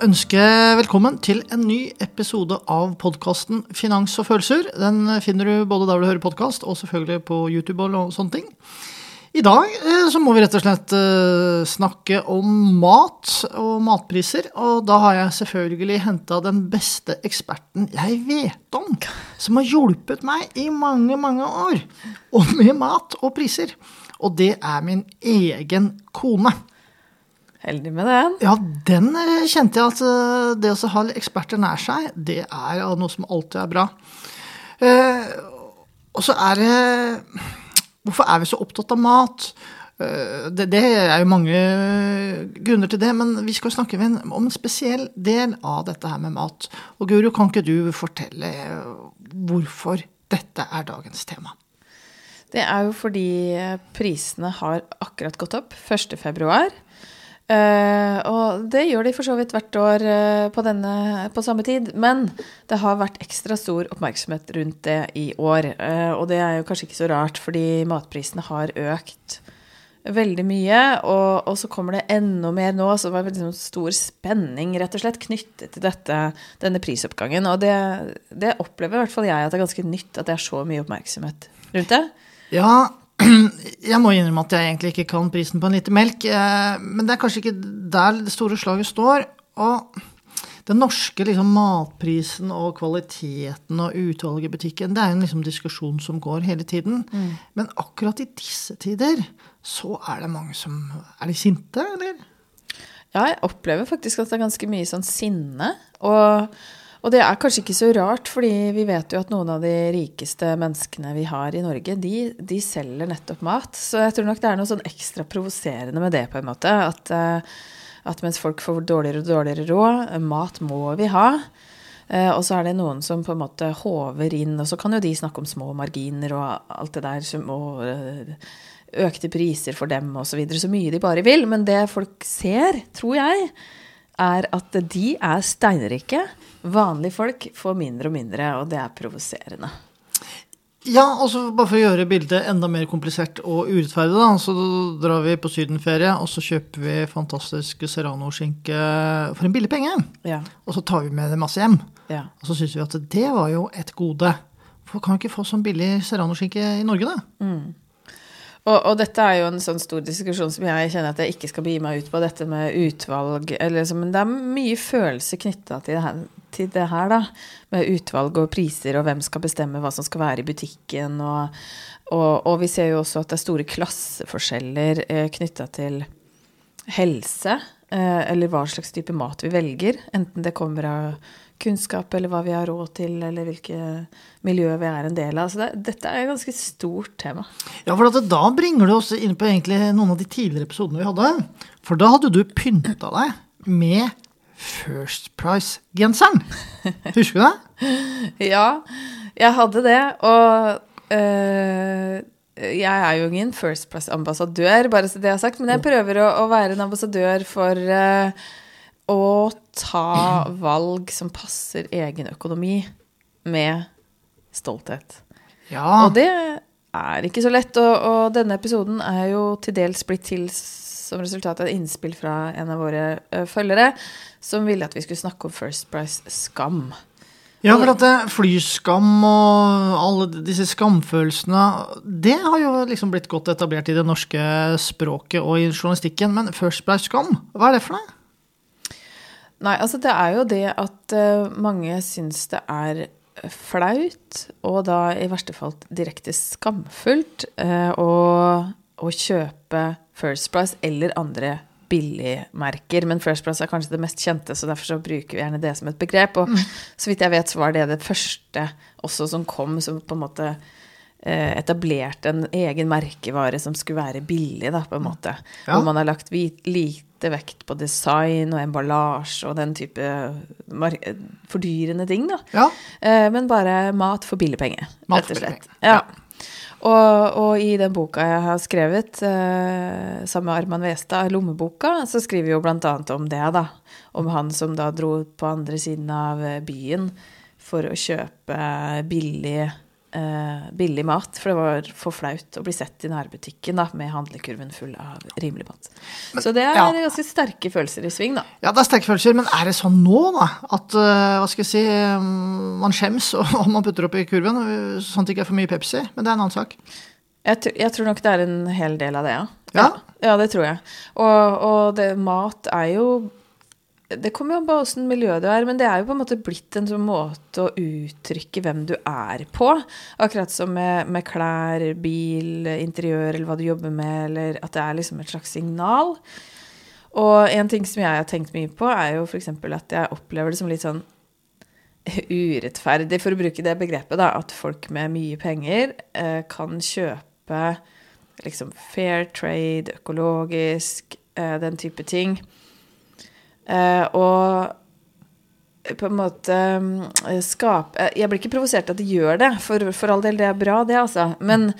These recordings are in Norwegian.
å ønske velkommen til en ny episode av podkasten Finans og følelser. Den finner du både der du hører podkast, og selvfølgelig på YouTube og sånne ting. I dag eh, så må vi rett og slett eh, snakke om mat og matpriser. Og da har jeg selvfølgelig henta den beste eksperten jeg vet om, som har hjulpet meg i mange, mange år. Og med mat og priser. Og det er min egen kone. Heldig med den. Ja, den eh, kjente jeg at eh, det å ha eksperter nær seg, det er noe som alltid er bra. Eh, og så er det Hvorfor er vi så opptatt av mat? Eh, det, det, er jo mange grunner til det, men vi skal snakke om en spesiell del av dette her med mat. Og Guro, kan ikke du fortelle hvorfor dette er dagens tema? Det er jo fordi prisene har akkurat gått opp 1.2. Uh, og det gjør de for så vidt hvert år uh, på, denne, på samme tid. Men det har vært ekstra stor oppmerksomhet rundt det i år. Uh, og det er jo kanskje ikke så rart, fordi matprisene har økt veldig mye. Og, og så kommer det enda mer nå, så det var sånn stor spenning rett og slett knyttet til dette, denne prisoppgangen. Og det, det opplever i hvert fall jeg at det er ganske nytt at det er så mye oppmerksomhet rundt det. Ja, jeg må innrømme at jeg egentlig ikke kan prisen på en liter melk. Eh, men det er kanskje ikke der det store slaget står. Og den norske liksom, matprisen og kvaliteten og utvalget i butikken, det er en liksom, diskusjon som går hele tiden. Mm. Men akkurat i disse tider så er det mange som Er de sinte, eller? Ja, jeg opplever faktisk at det er ganske mye sånn sinne. Og og det er kanskje ikke så rart, fordi vi vet jo at noen av de rikeste menneskene vi har i Norge, de, de selger nettopp mat. Så jeg tror nok det er noe sånn ekstra provoserende med det, på en måte. At, eh, at mens folk får dårligere og dårligere råd, mat må vi ha. Eh, og så er det noen som på en måte håver inn, og så kan jo de snakke om små marginer og alt det der, og eh, økte priser for dem osv. Så, videre, så mye de bare vil. Men det folk ser, tror jeg, er at de er steinrike. Vanlige folk får mindre og mindre, og det er provoserende. Ja, og så bare for å gjøre bildet enda mer komplisert og urettferdig, da, så drar vi på sydenferie, og så kjøper vi fantastisk serranoskinke for en billig penge. Ja. Og så tar vi med det masse hjem. Ja. Og så syns vi at det var jo et gode. For kan vi ikke få sånn billig serranoskinke i Norge, da? Mm. Og, og, dette er jo en sånn stor diskusjon som jeg kjenner at jeg ikke skal begi meg ut på, dette med utvalg eller liksom, Men det er mye følelser knytta til, til, det her, da. Med utvalg og priser og hvem skal bestemme hva som skal være i butikken. Og, og, og vi ser jo også at det er store klasseforskjeller eh, knytta til helse. Eh, eller hva slags type mat vi velger. Enten det kommer av kunnskap, eller hva vi har råd til, eller hvilke miljø vi er en del av. Så det, dette er et ganske stort tema. Ja, for da bringer du oss inn på noen av de tidligere episodene vi hadde. For da hadde du pynta deg med First Price-genseren. Husker du det? ja, jeg hadde det. Og øh, jeg er jo ingen First Price-ambassadør, bare så det jeg har sagt, men jeg prøver å, å være en ambassadør for øh, å ta valg som passer egen økonomi, med stolthet. Ja. Og det er ikke så lett. Og, og, denne episoden er jo til dels blitt til som resultat av et innspill fra en av våre uh, følgere, som ville at vi skulle snakke om First Price skam. Ja, for at eh, flyskam og alle disse skamfølelsene, det har jo liksom blitt godt etablert i det norske språket og i journalistikken. Men First Price skam, hva er det for noe? Nei, altså det er jo det at uh, mange syns det er flaut, og da i verste fall direkte skamfullt, å, å, kjøpe First Price eller andre billigmerker. Men First Price er kanskje det mest kjente, så derfor så bruker vi gjerne det som et begrep. Og så vidt jeg vet, så var det det første også som kom, som på en måte uh, etablerte en egen merkevare som skulle være billig, da, på en måte. Ja. Hvor man har lagt lite lite vekt på design og emballasje og den type fordyrende ting, da. Ja. Eh, men bare mat for billig penge, rett og slett. Ja. Og, og, i den boka jeg har skrevet, eh, sammen med Arman Westad, 'Lommeboka', så skriver vi jo annet om det, da. Om han som da dro på andre siden av byen for å kjøpe billig eh, billig mat. For det var for flaut å bli sett i nærbutikken da, med handlekurven full av rimelig mat. så det er ja. ganske sterke følelser i sving, da. Ja, det er sterke følelser, men er det sånn nå, da? At uh, hva skal jeg si, um, man skjems om man putter opp i kurven, sånn at det ikke er for mye Pepsi? Men det er en annen sak. Jeg, jeg tror nok det er en hel del av det, ja. Ja? Ja, det tror jeg. Og, og det, mat er jo Det kommer jo an på åssen miljø du er, men det er jo på en måte blitt en sånn måte å uttrykke hvem du er på. Akkurat som med, med klær, bil, interiør eller hva du jobber med, eller at det er liksom et slags signal. Og en ting som jeg har tenkt mye på, er jo f.eks. at jeg opplever det som litt sånn urettferdig, for å bruke det begrepet, da, at folk med mye penger eh, kan kjøpe liksom fair trade, økologisk, eh, den type ting. Eh, og på en måte eh, skape Jeg blir ikke provosert at de gjør det, for, for all del, det er bra, det, altså. Men,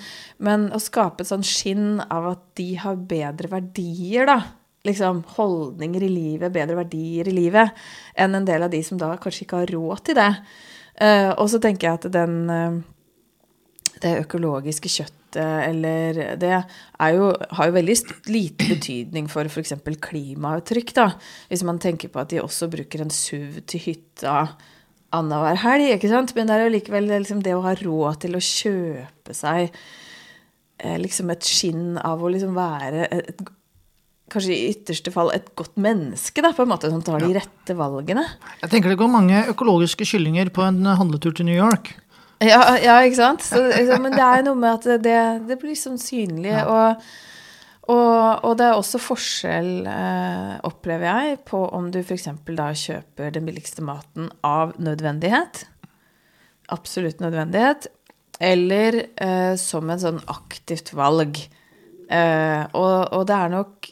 men, å skape et sånn skinn av at de har bedre verdier, da. Liksom holdninger i livet, bedre verdier i livet, enn en del av de som da kanskje ikke har råd til det. og så tenker jeg at den det økologiske kjøttet eller Det jo, har jo veldig lite betydning for f.eks. klimaavtrykk, da. Hvis man tenker på at de også bruker en SUV til hytta annenhver helg, ikke sant. Men det er jo likevel liksom det å ha råd til å kjøpe seg eh, liksom et skinn av å liksom være et, kanskje i ytterste fall et godt menneske, da, på en måte, som tar de rette valgene. Jeg tenker det går mange økologiske kyllinger på en handletur til New York. Ja, ja ikke sant? Så, men det er noe med at det, det blir sånn synlig. Ja. Og, og, og, det er også forskjell, eh, opplever jeg, på om du f.eks. da kjøper den billigste maten av nødvendighet. Absolutt nødvendighet. Eller eh, som en sånn aktivt valg. Eh, og, og det er nok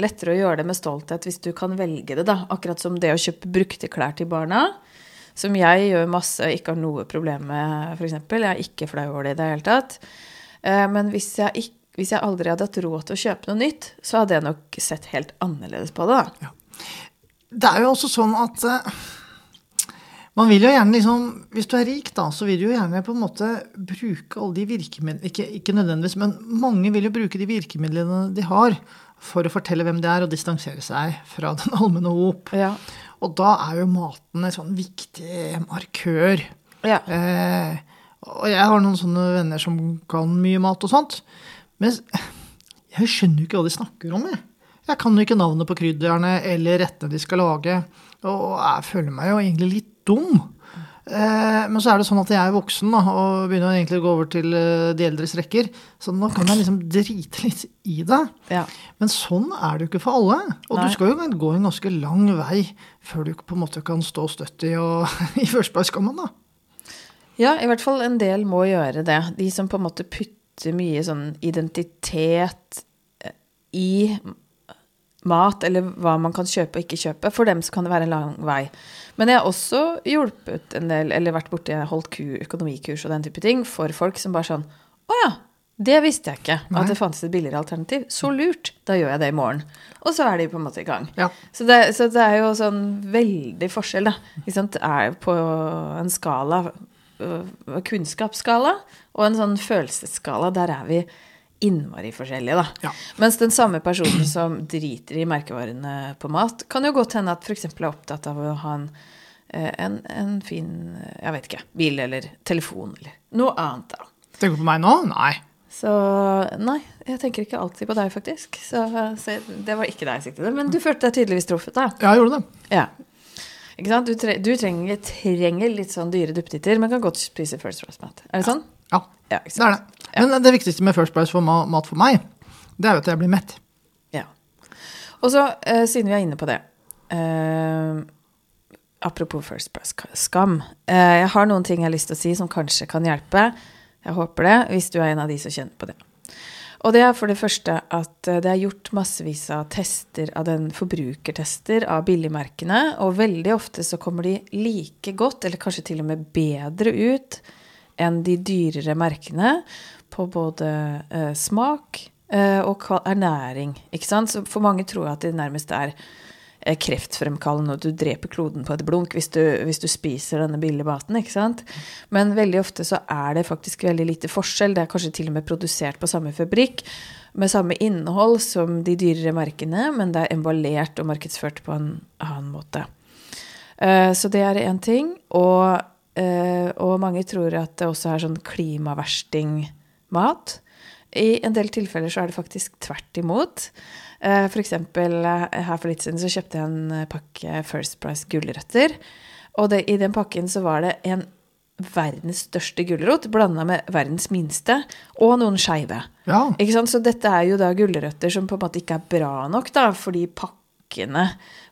lettere å gjøre det med stolthet hvis du kan velge det, da. Akkurat som det å kjøpe brukte klær til barna som jeg gjør masse, og ikke har noe problem med, f.eks. Jeg er ikke flau over det i det hele tatt. Eh, men hvis jeg, ikke, hvis jeg, aldri hadde hatt råd til å kjøpe noe nytt, så hadde jeg nok sett helt annerledes på det. Ja. Det er jo også sånn at uh, man vil jo gjerne liksom Hvis du er rik, da, så vil du jo gjerne på en måte bruke alle de virkemidlene ikke, ikke nødvendigvis, men mange vil jo bruke de virkemidlene de har, for å fortelle hvem de er, og distansere seg fra den allmenne hop. Ja. Og da er jo maten en sånn viktig markør. Ja. Eh, og jeg har noen sånne venner som kan mye mat og sånt. Men jeg skjønner jo ikke hva de snakker om. Jeg, jeg kan jo ikke navnet på krydderne eller rettene de skal lage. Og jeg føler meg jo egentlig litt dum. Eh, men så er det sånn at jeg er voksen da, og begynner egentlig å gå over til eh, de eldres rekker. Så nå kan jeg liksom drite litt i det. Ja. Men sånn er det jo ikke for alle. Og Nei. du skal jo gå en ganske lang vei før du på en måte kan stå støtt i, og, i førsteplasskammen, da. Ja, i hvert fall en del må gjøre det. De som på en måte putter mye sånn identitet eh, i mat, eller hva man kan kjøpe og ikke kjøpe. For dem så kan det være en lang vei. Men jeg har også hjulpet en del, eller vært borti holdt økonomikurs og den type ting for folk som bare sånn Å ja, det visste jeg ikke. Nei. At det fantes et billigere alternativ. Så lurt. Da gjør jeg det i morgen. Og så er de på en måte i gang. Ja. Så, det, så, det, er jo sånn veldig forskjell, da. Det er på en skala, øh, kunnskapsskala, og en sånn følelsesskala. Der er vi innmari forskjellige, da. Ja. Mens den samme personen som driter i merkevarene på mat, kan jo godt hende at f.eks. er opptatt av å ha en, eh, en, en, fin jeg vet ikke, bil eller telefon eller noe annet. da. Tenker du på meg nå? Nei. Så nei, jeg tenker ikke alltid på deg, faktisk. Så, så det var ikke deg jeg siktet til. Men du følte deg tydeligvis truffet, da. Ja, jeg gjorde det. Ja. Ikke sant? Du, tre, du trenger, trenger, litt sånn dyre duppetitter, men kan godt spise First Price Mat. Er det sånn? Ja, ja det er det. Men det viktigste med First Price for mat for meg, det er jo at jeg blir mett. Ja. Og så, eh, siden vi er inne på det eh, Apropos First Price skam. Eh, jeg har noen ting jeg har lyst til å si som kanskje kan hjelpe. Jeg håper det, hvis du er en av de som kjenner på det. Og det er for det første at det er gjort massevis av tester av den forbrukertester av billigmerkene, og veldig ofte så kommer de like godt, eller kanskje til og med bedre ut enn de dyrere merkene på både eh, smak eh, og ernæring. Ikke sant? Så for mange tror at det nærmest er eh, kreftfremkallende, og du dreper kloden på et blunk hvis du, hvis du spiser denne billige maten. ikke sant? Men veldig ofte så er det faktisk veldig lite forskjell. Det er kanskje til og med produsert på samme fabrikk med samme innhold som de dyrere merkene, men det er emballert og markedsført på en annen måte. Eh, så det er én ting. Og, eh, og, mange tror at det også er sånn klimaversting-mat. I en del tilfeller så er det faktisk tvert imot. F.eks. for eksempel her for litt siden så kjøpte jeg en pakke First Price gulrøtter. Og det, i den pakken så var det en verdens største gulrot blanda med verdens minste, og noen skeive. Ja. Så dette er jo da gulrøtter som på en måte ikke er bra nok, da, fordi pakkene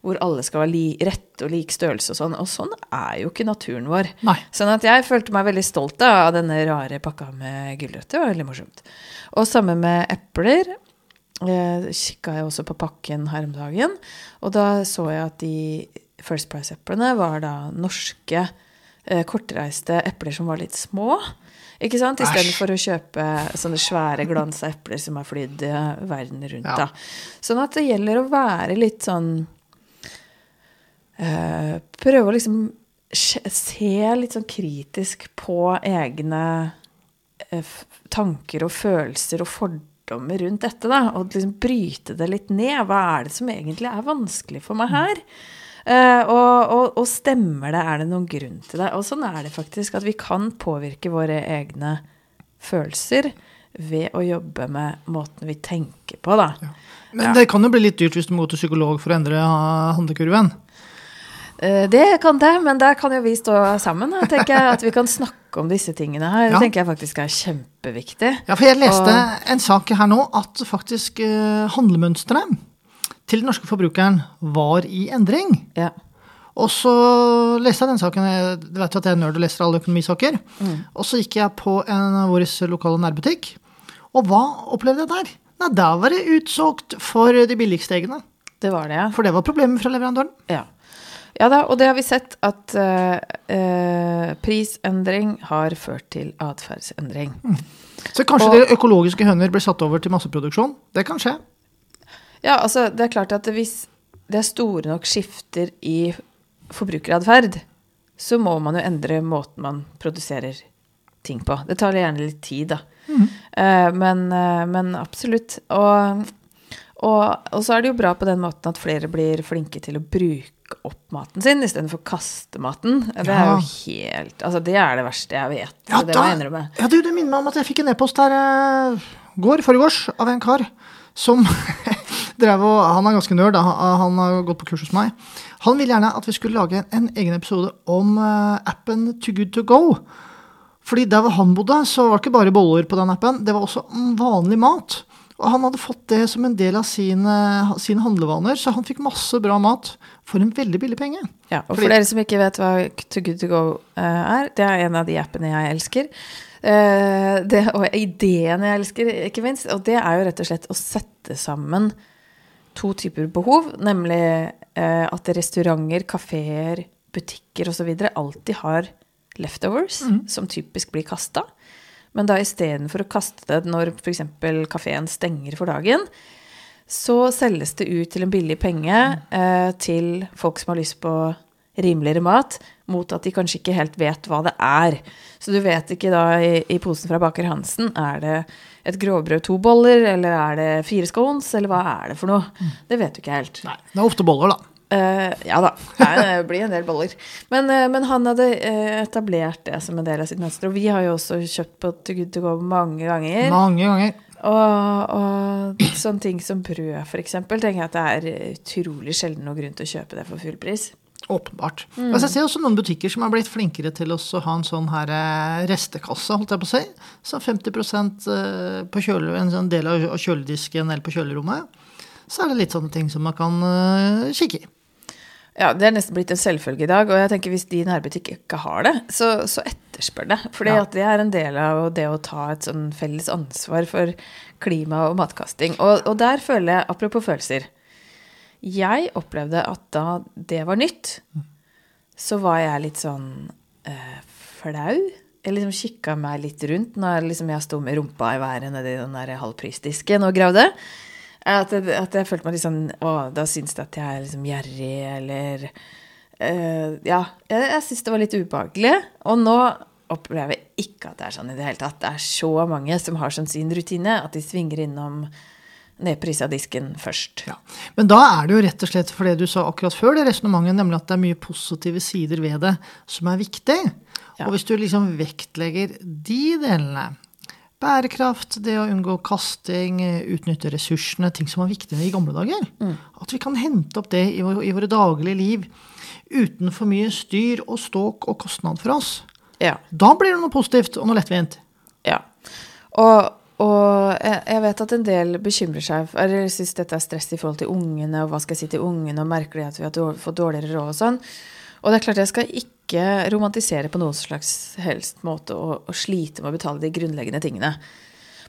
hvor alle skal være rette og lik størrelse og sånn. Og sånn er jo ikke naturen vår. Nei. Sånn at jeg følte meg veldig stolt av denne rare pakka med gulrøtter. Det var veldig morsomt. Og samme med epler. Eh, Kikka jeg også på pakken her om dagen, og da så jeg at de First Price-eplene var da norske eh, kortreiste epler som var litt små. Ikke sant? Istedenfor å kjøpe sånne svære glansa epler som har flydd eh, verden rundt. Ja. da. Sånn at det gjelder å være litt sånn øh, Prøve å liksom se litt sånn kritisk på egne eh, tanker og følelser og fordommer rundt dette, da. Og liksom bryte det litt ned. Hva er det som egentlig er vanskelig for meg her? Eh, og, og, og stemmer det? Er det noen grunn til det? Og sånn er det faktisk. At vi kan påvirke våre egne følelser ved å jobbe med måten vi tenker på, da. Men det kan jo bli litt dyrt hvis du må gå til psykolog for å endre handlekurven. Uh, Det kan det, men der kan jo vi stå sammen. Jeg tenker At vi kan snakke om disse tingene her. Det Ja. tenker jeg faktisk er kjempeviktig. Ja, for jeg leste Og- en sak her nå at faktisk uh, handlemønsteret til den norske forbrukeren var i endring. Ja. Og så leste jeg den saken, Du vet jo at jeg er nerd og leser alle økonomisaker. Mm. Og så gikk jeg på en av våre lokale nærbutikk, og hva opplevde jeg der? Nei, der var det utsolgt for de billigste eggene. Det var det, ja. For det var problemet fra leverandøren. Ja. ja da, og det har vi sett at eh, eh, prisendring har ført til atferdsendring. Så kanskje Og- de økologiske høner blir satt over til masseproduksjon. Det kan skje. Ja, altså, det er klart at hvis det er store nok skifter i forbrukeratferd, så må man jo endre måten man produserer ting på. Det tar gjerne litt tid, da. Eh, men, eh, men absolutt. Og, og, og så er det jo bra på den måten at flere blir flinke til å bruke opp maten sin istedenfor å kaste maten. Det er jo helt Altså, det er det verste jeg vet. Ja, det da- må jeg innrømme. Ja, du, det minner meg om at jeg fikk en e-post her uh, går, forgårs, av en kar som drev og Han er ganske nerd, han har gått på kurs hos meg. Han ville gjerne at vi skulle lage en egen episode om eh, appen Too Good To Go. Fordi der hvor han bodde, så var det ikke bare boller på den appen, det var også vanlig mat. Og han hadde fått det som en del av sine, sine handlevaner, så han fikk masse bra mat for en veldig billig penge. Ja, og Fordi- for dere som ikke vet hva To Good To Go eh, er, det er en av de appene jeg elsker. Eh, det, og ideene jeg elsker, ikke minst. Og det er jo rett og slett å sette sammen to typer behov, nemlig eh, at restauranter, kafeer, butikker osv. alltid har leftovers, som typisk blir kasta. Men da istedenfor å kaste det når f.eks. kafeen stenger for dagen, så selges det ut til en billig penge eh, til folk som har lyst på rimeligere mat, mot at de kanskje ikke helt vet hva det er. Så du vet ikke da i, i posen fra Baker Hansen, er det et grovbrød, to boller, eller er det fire scones, eller hva er det for noe? Det vet du ikke helt. Nei, det er ofte boller, da. Uh, ja da, det blir en del boller. Men, uh, men han hadde uh, etablert det som en del av sitt mønster. Og vi har jo også kjøpt på To Good To Go mange ganger. Mange ganger. Og, og sånne ting som brød, eksempel, tenker jeg at det er utrolig sjelden noen grunn til å kjøpe det for full pris. Åpenbart. Altså, jeg ser også noen butikker som har blitt flinkere til å ha en sånn her eh, restekasse, holdt jeg på å si. Så 50 eh, på kjøle, en sånn del av av kjøledisken eller på kjølerommet. Så er det litt sånne ting som man kan eh, kikke i. Ja, Det er nesten blitt en selvfølge i dag. Og jeg tenker hvis din nærbutikk ikke har det, så, så etterspør det. For Ja. det er en del av det å ta et sånn felles ansvar for klima og matkasting. Og, og der føler jeg, apropos følelser Jeg opplevde at da det var nytt, så var jeg litt sånn eh, flau. Jeg liksom kikka meg litt rundt når liksom jeg sto med rumpa i været nedi den der halvprisdisken og gravde. At, jeg- at jeg følte meg litt sånn Å, da syns de at jeg er liksom gjerrig, eller eh, Ja. Jeg, jeg syns det var litt ubehagelig. Og nå opplever jeg ikke at det er sånn i det hele tatt. Det er så mange som har som sin rutine at de svinger innom nedpris av disken først. Ja. Men da er det jo rett og slett for det du sa akkurat før, det resonnementet, nemlig at det er mye positive sider ved det som er viktig. Ja. Og hvis du liksom vektlegger de delene, bærekraft, det å unngå kasting, utnytte ressursene, ting som var viktige i gamle dager, at vi kan hente opp det i, vår, i våre daglige liv uten for mye styr og ståk og kostnad for oss, Ja. da blir det noe positivt og noe lettvint. Ja. Og, og jeg, vet at en del bekymrer seg eller syns dette er stress i forhold til ungene, og hva skal jeg si til ungene, og merker de at vi har fått dårligere råd og sånn. Og det er klart jeg skal ikke romantisere på noen slags helst måte og, og slite med å betale de grunnleggende tingene.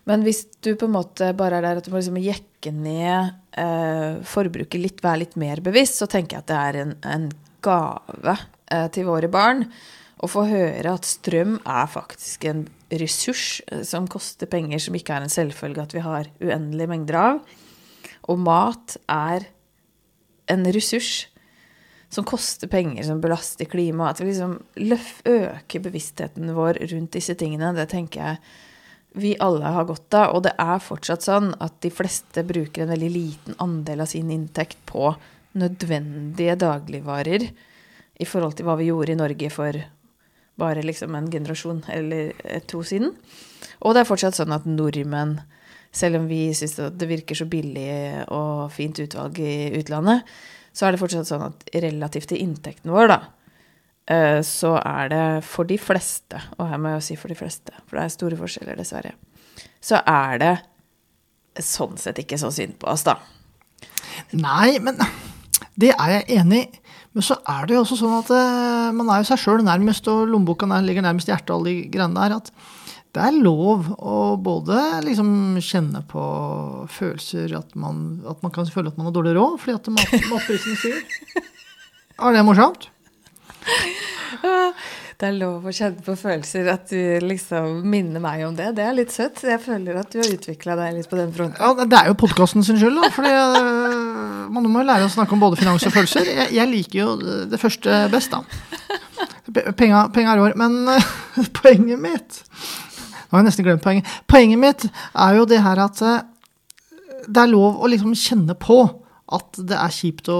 Men hvis du på en måte bare er der at du må liksom jekke ned eh, forbruket litt, være litt mer bevisst, så tenker jeg at det er en, en gave eh, til våre barn å få høre at strøm er faktisk en ressurs eh, som koster penger, som ikke er en selvfølge at vi har uendelige mengder av. Og mat er en ressurs som koster penger, som belaster klimaet. At vi liksom øker bevisstheten vår rundt disse tingene, det tenker jeg vi alle har godt av. Og det er fortsatt sånn at de fleste bruker en veldig liten andel av sin inntekt på nødvendige dagligvarer i forhold til hva vi gjorde i Norge for bare liksom en generasjon eller to siden. Og det er fortsatt sånn at nordmenn, selv om vi syns det virker så billig og fint utvalg i utlandet, så er det fortsatt sånn at relativt til inntekten vår, da, eh, så er det for de fleste, og her må jeg jo si for de fleste, for det er store forskjeller, dessverre, så er det sånn sett ikke så synd på oss, da. Nei, men det er jeg enig i. Men så er det jo også sånn at eh, man er jo seg sjøl nærmest, og lommeboka ligger nærmest hjertet og alle de greiene der. At det er lov å både liksom kjenne på følelser, at man, at man kan føle at man har dårlig råd fordi at mat, matprisene stiger. Er det morsomt? Det er lov å kjenne på følelser at du liksom minner meg om det. Det er litt søtt. Jeg føler at du har utvikla deg litt på den fronten. Ja, Det er jo podkasten sin skyld, da. Fordi øh, man må lære å snakke om både finans og følelser. Jeg, jeg liker jo det første best, da. Pe- Penga, penga rår. Men øh, poenget mitt Nå har jeg nesten glemt poenget. Poenget mitt er jo det her at øh, det er lov å liksom kjenne på at det er kjipt å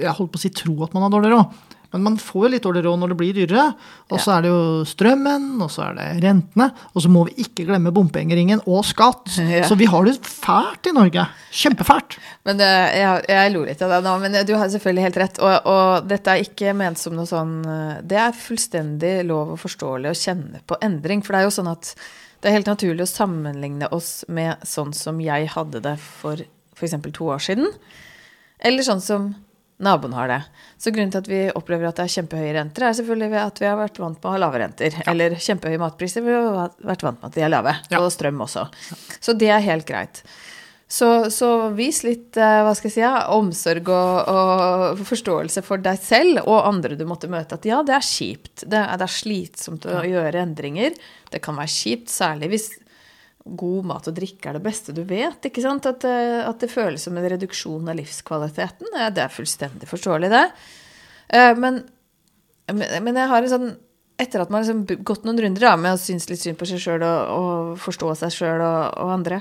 Jeg holdt på å si tro at man har dårlig råd. Men man får jo litt dårlig råd når det blir dyrere. Og så er det jo strømmen, og så er det rentene. Og så må vi ikke glemme bompengeringen og skatt. Ja. Så vi har det fælt i Norge. Kjempefælt. Men det, jeg, jeg lo litt av deg nå, men du har selvfølgelig helt rett. Og, og dette er ikke ment som noe sånn eh, Det er fullstendig lov og forståelig å kjenne på endring. For det er jo sånn at det er helt naturlig å sammenligne oss med sånn som jeg hadde det for f.eks. to år siden. Eller sånn som naboen har det. Så grunnen til at vi opplever at det er kjempehøye renter, er selvfølgelig at vi har vært vant med å ha lave renter. Eller kjempehøye matpriser, vi har vært vant med at de er lave. Ja. Og strøm også. Så det er helt greit. Så, så vis litt eh, hva skal jeg si, ja, omsorg og, og forståelse for deg selv og andre du måtte møte. At ja, det er kjipt. Det er, det er slitsomt å gjøre endringer. Det kan være kjipt, særlig hvis god mat og drikke er det beste du vet. ikke sant? At, det- at det føles som en reduksjon av livskvaliteten. Det er fullstendig forståelig, det. Eh, Men, men jeg har en sånn Etter at man har liksom gått noen runder da, med å synes litt synd på seg sjøl og, og forstå seg sjøl og, og andre,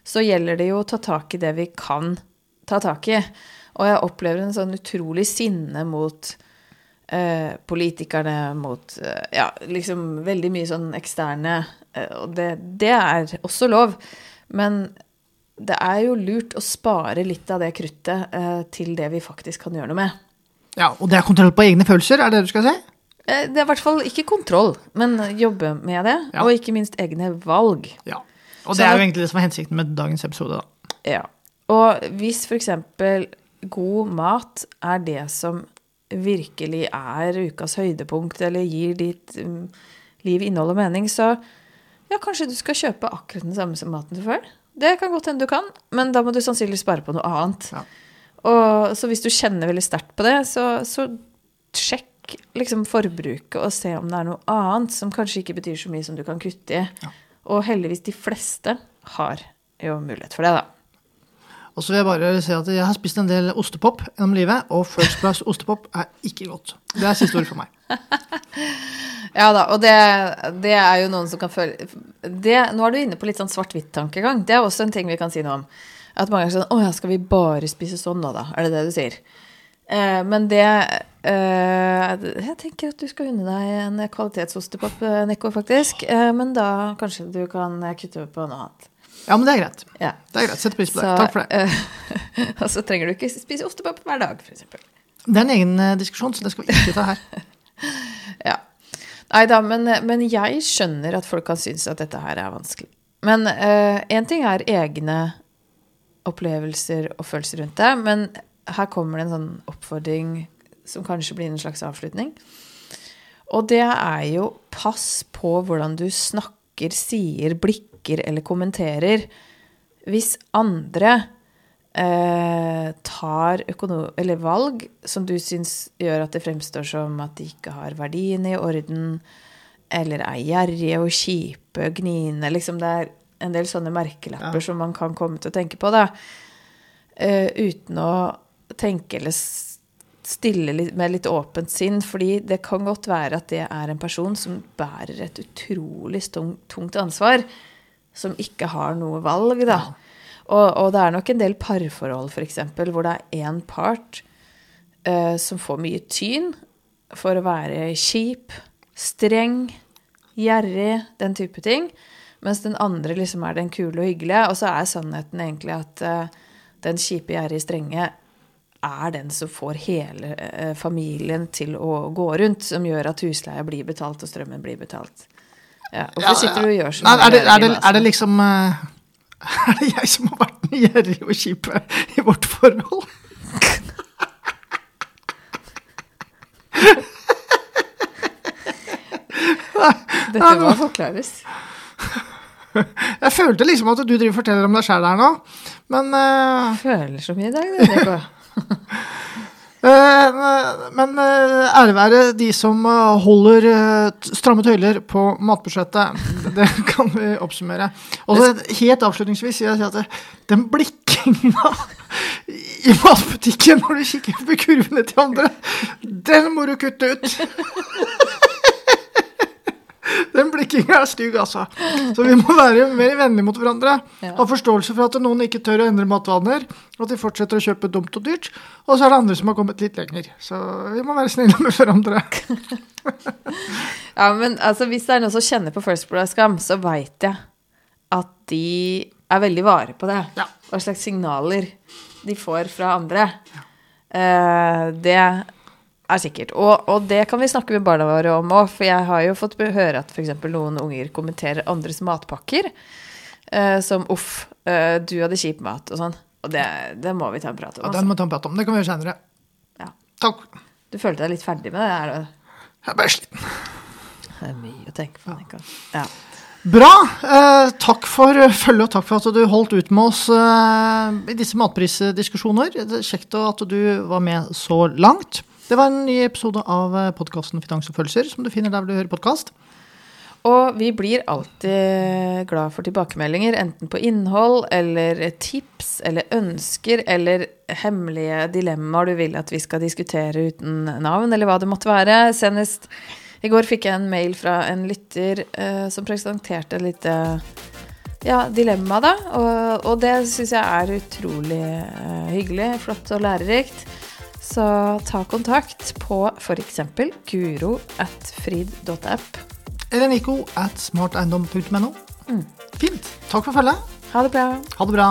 så gjelder det jo å ta tak i det vi kan ta tak i. Og jeg opplever en sånn utrolig sinne mot eh, politikerne, mot eh, ja, liksom veldig mye sånn eksterne eh, Og det, det er også lov. Men det er jo lurt å spare litt av det kruttet eh, til det vi faktisk kan gjøre noe med. Ja, Og det er kontroll på egne følelser, er det det du skal si? Eh, Det er i hvert fall ikke kontroll, men jobbe med det. Ja. Og ikke minst egne valg. Ja. Og Så det er jo egentlig det som er hensikten med dagens episode, da. Ja. Og hvis f.eks. god mat er det som virkelig er ukas høydepunkt, eller gir ditt um, liv innhold og mening, så ja, kanskje du skal kjøpe akkurat den samme som maten du før. Det kan godt hende du kan, men da må du sannsynligvis spare på noe annet. Ja. Og, så hvis du kjenner veldig sterkt på det, så, så sjekk liksom forbruket og se om det er noe annet som kanskje ikke betyr så mye som du kan kutte i. Ja. Og heldigvis de fleste har jo mulighet for det, da. Og så vil jeg bare si at jeg har spist en del ostepop gjennom livet, og First Price ostepop er ikke godt. Det er siste ord for meg. Ja da, og det, det er jo noen som kan føle det, Nå er du inne på litt sånn svart-hvitt-tankegang. Det er også en ting vi kan si noe om. At mange er sånn Å ja, skal vi bare spise sånn nå, da? Er det det du sier? Eh, men det eh, Jeg tenker at du skal unne deg en kvalitetsostepop, eh, Nico, faktisk. Eh, men da kanskje du kan kutte på noe annet. Ja, men det er greit. Ja. Det er greit. Setter pris på det. Så, Takk for det. Uh, og så trenger du ikke spise ostepop hver dag, f.eks. Det er en egen eh, diskusjon, så det skal vi ikke ta her. Ja. Nei da, men, men jeg skjønner at folk kan synes at dette her er vanskelig. Men én ting er egne opplevelser og følelser rundt det, men her kommer det en sånn oppfordring som kanskje blir en slags avslutning. Og det er jo pass på hvordan du snakker, sier, blikker eller kommenterer hvis andre eh, tar valg som du syns gjør at det fremstår som at de ikke har verdiene i orden, eller er gjerrige og kjipe, gniende Liksom det er en del sånne merkelapper Ja. som man kan komme til å tenke på, da. Eh, uten å tenke eller stille litt, med litt åpent sinn. Fordi det kan godt være at det er en person som bærer et utrolig tungt ansvar, som ikke har noe valg, da. Og, og det er nok en del parforhold, f.eks., hvor det er én part uh, som får mye tyn for å være kjip, streng, gjerrig, den type ting. Mens den andre liksom er den kule og hyggelige. Og så er sannheten egentlig at uh, den kjipe, gjerrige, strenge er den som får hele uh, familien til å gå rundt, som gjør at husleia blir betalt og strømmen blir betalt. Ja, hvorfor sitter du og gjør sånn? Er, det, er, er det liksom eh, Er det jeg som har vært den gjerrige og kjipe i vårt forhold? Dette må forklares. Jeg følte liksom at du driver og forteller om deg sjæl her nå, men uh... Føler så mye i dag, det. Nico. Eh, Men eh, ære være de som eh, holder eh, stramme tøyler på matbudsjettet. Det kan vi oppsummere. Og helt avslutningsvis vil jeg si at den blikkinga i matbutikken når du kikker på kurvene til andre, den må du kutte ut. Den blikkinga er stygg, altså. Så vi må være mer vennlige mot hverandre. Ja. Ha forståelse for at noen ikke tør å endre matvaner, og at de fortsetter å kjøpe dumt og dyrt. Og så er det andre som har kommet litt lenger. Så vi må være snille med hverandre. Ja, men altså, hvis det er noen som kjenner på First Blood Skam, så veit jeg at de er veldig vare på det. Ja. Hva slags signaler de får fra andre. Eh, det er sikkert. Og, og det kan vi snakke med barna våre om òg, for jeg har jo fått høre at f.eks. noen unger kommenterer andres matpakker eh, som 'uff, eh, du hadde kjip mat' og sånn. Og det, det må vi ta en prat om. Ja, Altså. den må vi ta en prat om. Det kan vi gjøre senere. Ja. Takk. Du følte deg litt ferdig med det? Er det, Jeg er bare sliten. det er mye å tenke på. Nico. Ja. Bra. Eh, takk for følget, og takk for at du holdt ut med oss eh, i disse matprisdiskusjoner. Det er Kjekt at du var med så langt. Det var en ny episode av podkasten Finans og følelser, som du finner der du hører podkast. Og vi blir alltid glad for tilbakemeldinger, enten på innhold eller tips eller ønsker eller hemmelige dilemmaer du vil at vi skal diskutere uten navn, eller hva det måtte være. Senest i går fikk jeg en mail fra en lytter eh, som presenterte et lite ja, dilemma, da. Og, og det syns jeg er utrolig eh, hyggelig, flott og lærerikt. Så ta kontakt på f.eks. guro at frid.app. Eller Nico at smarteiendom.no. Mm. Fint. Takk for følget. Ha det bra. Ha det bra.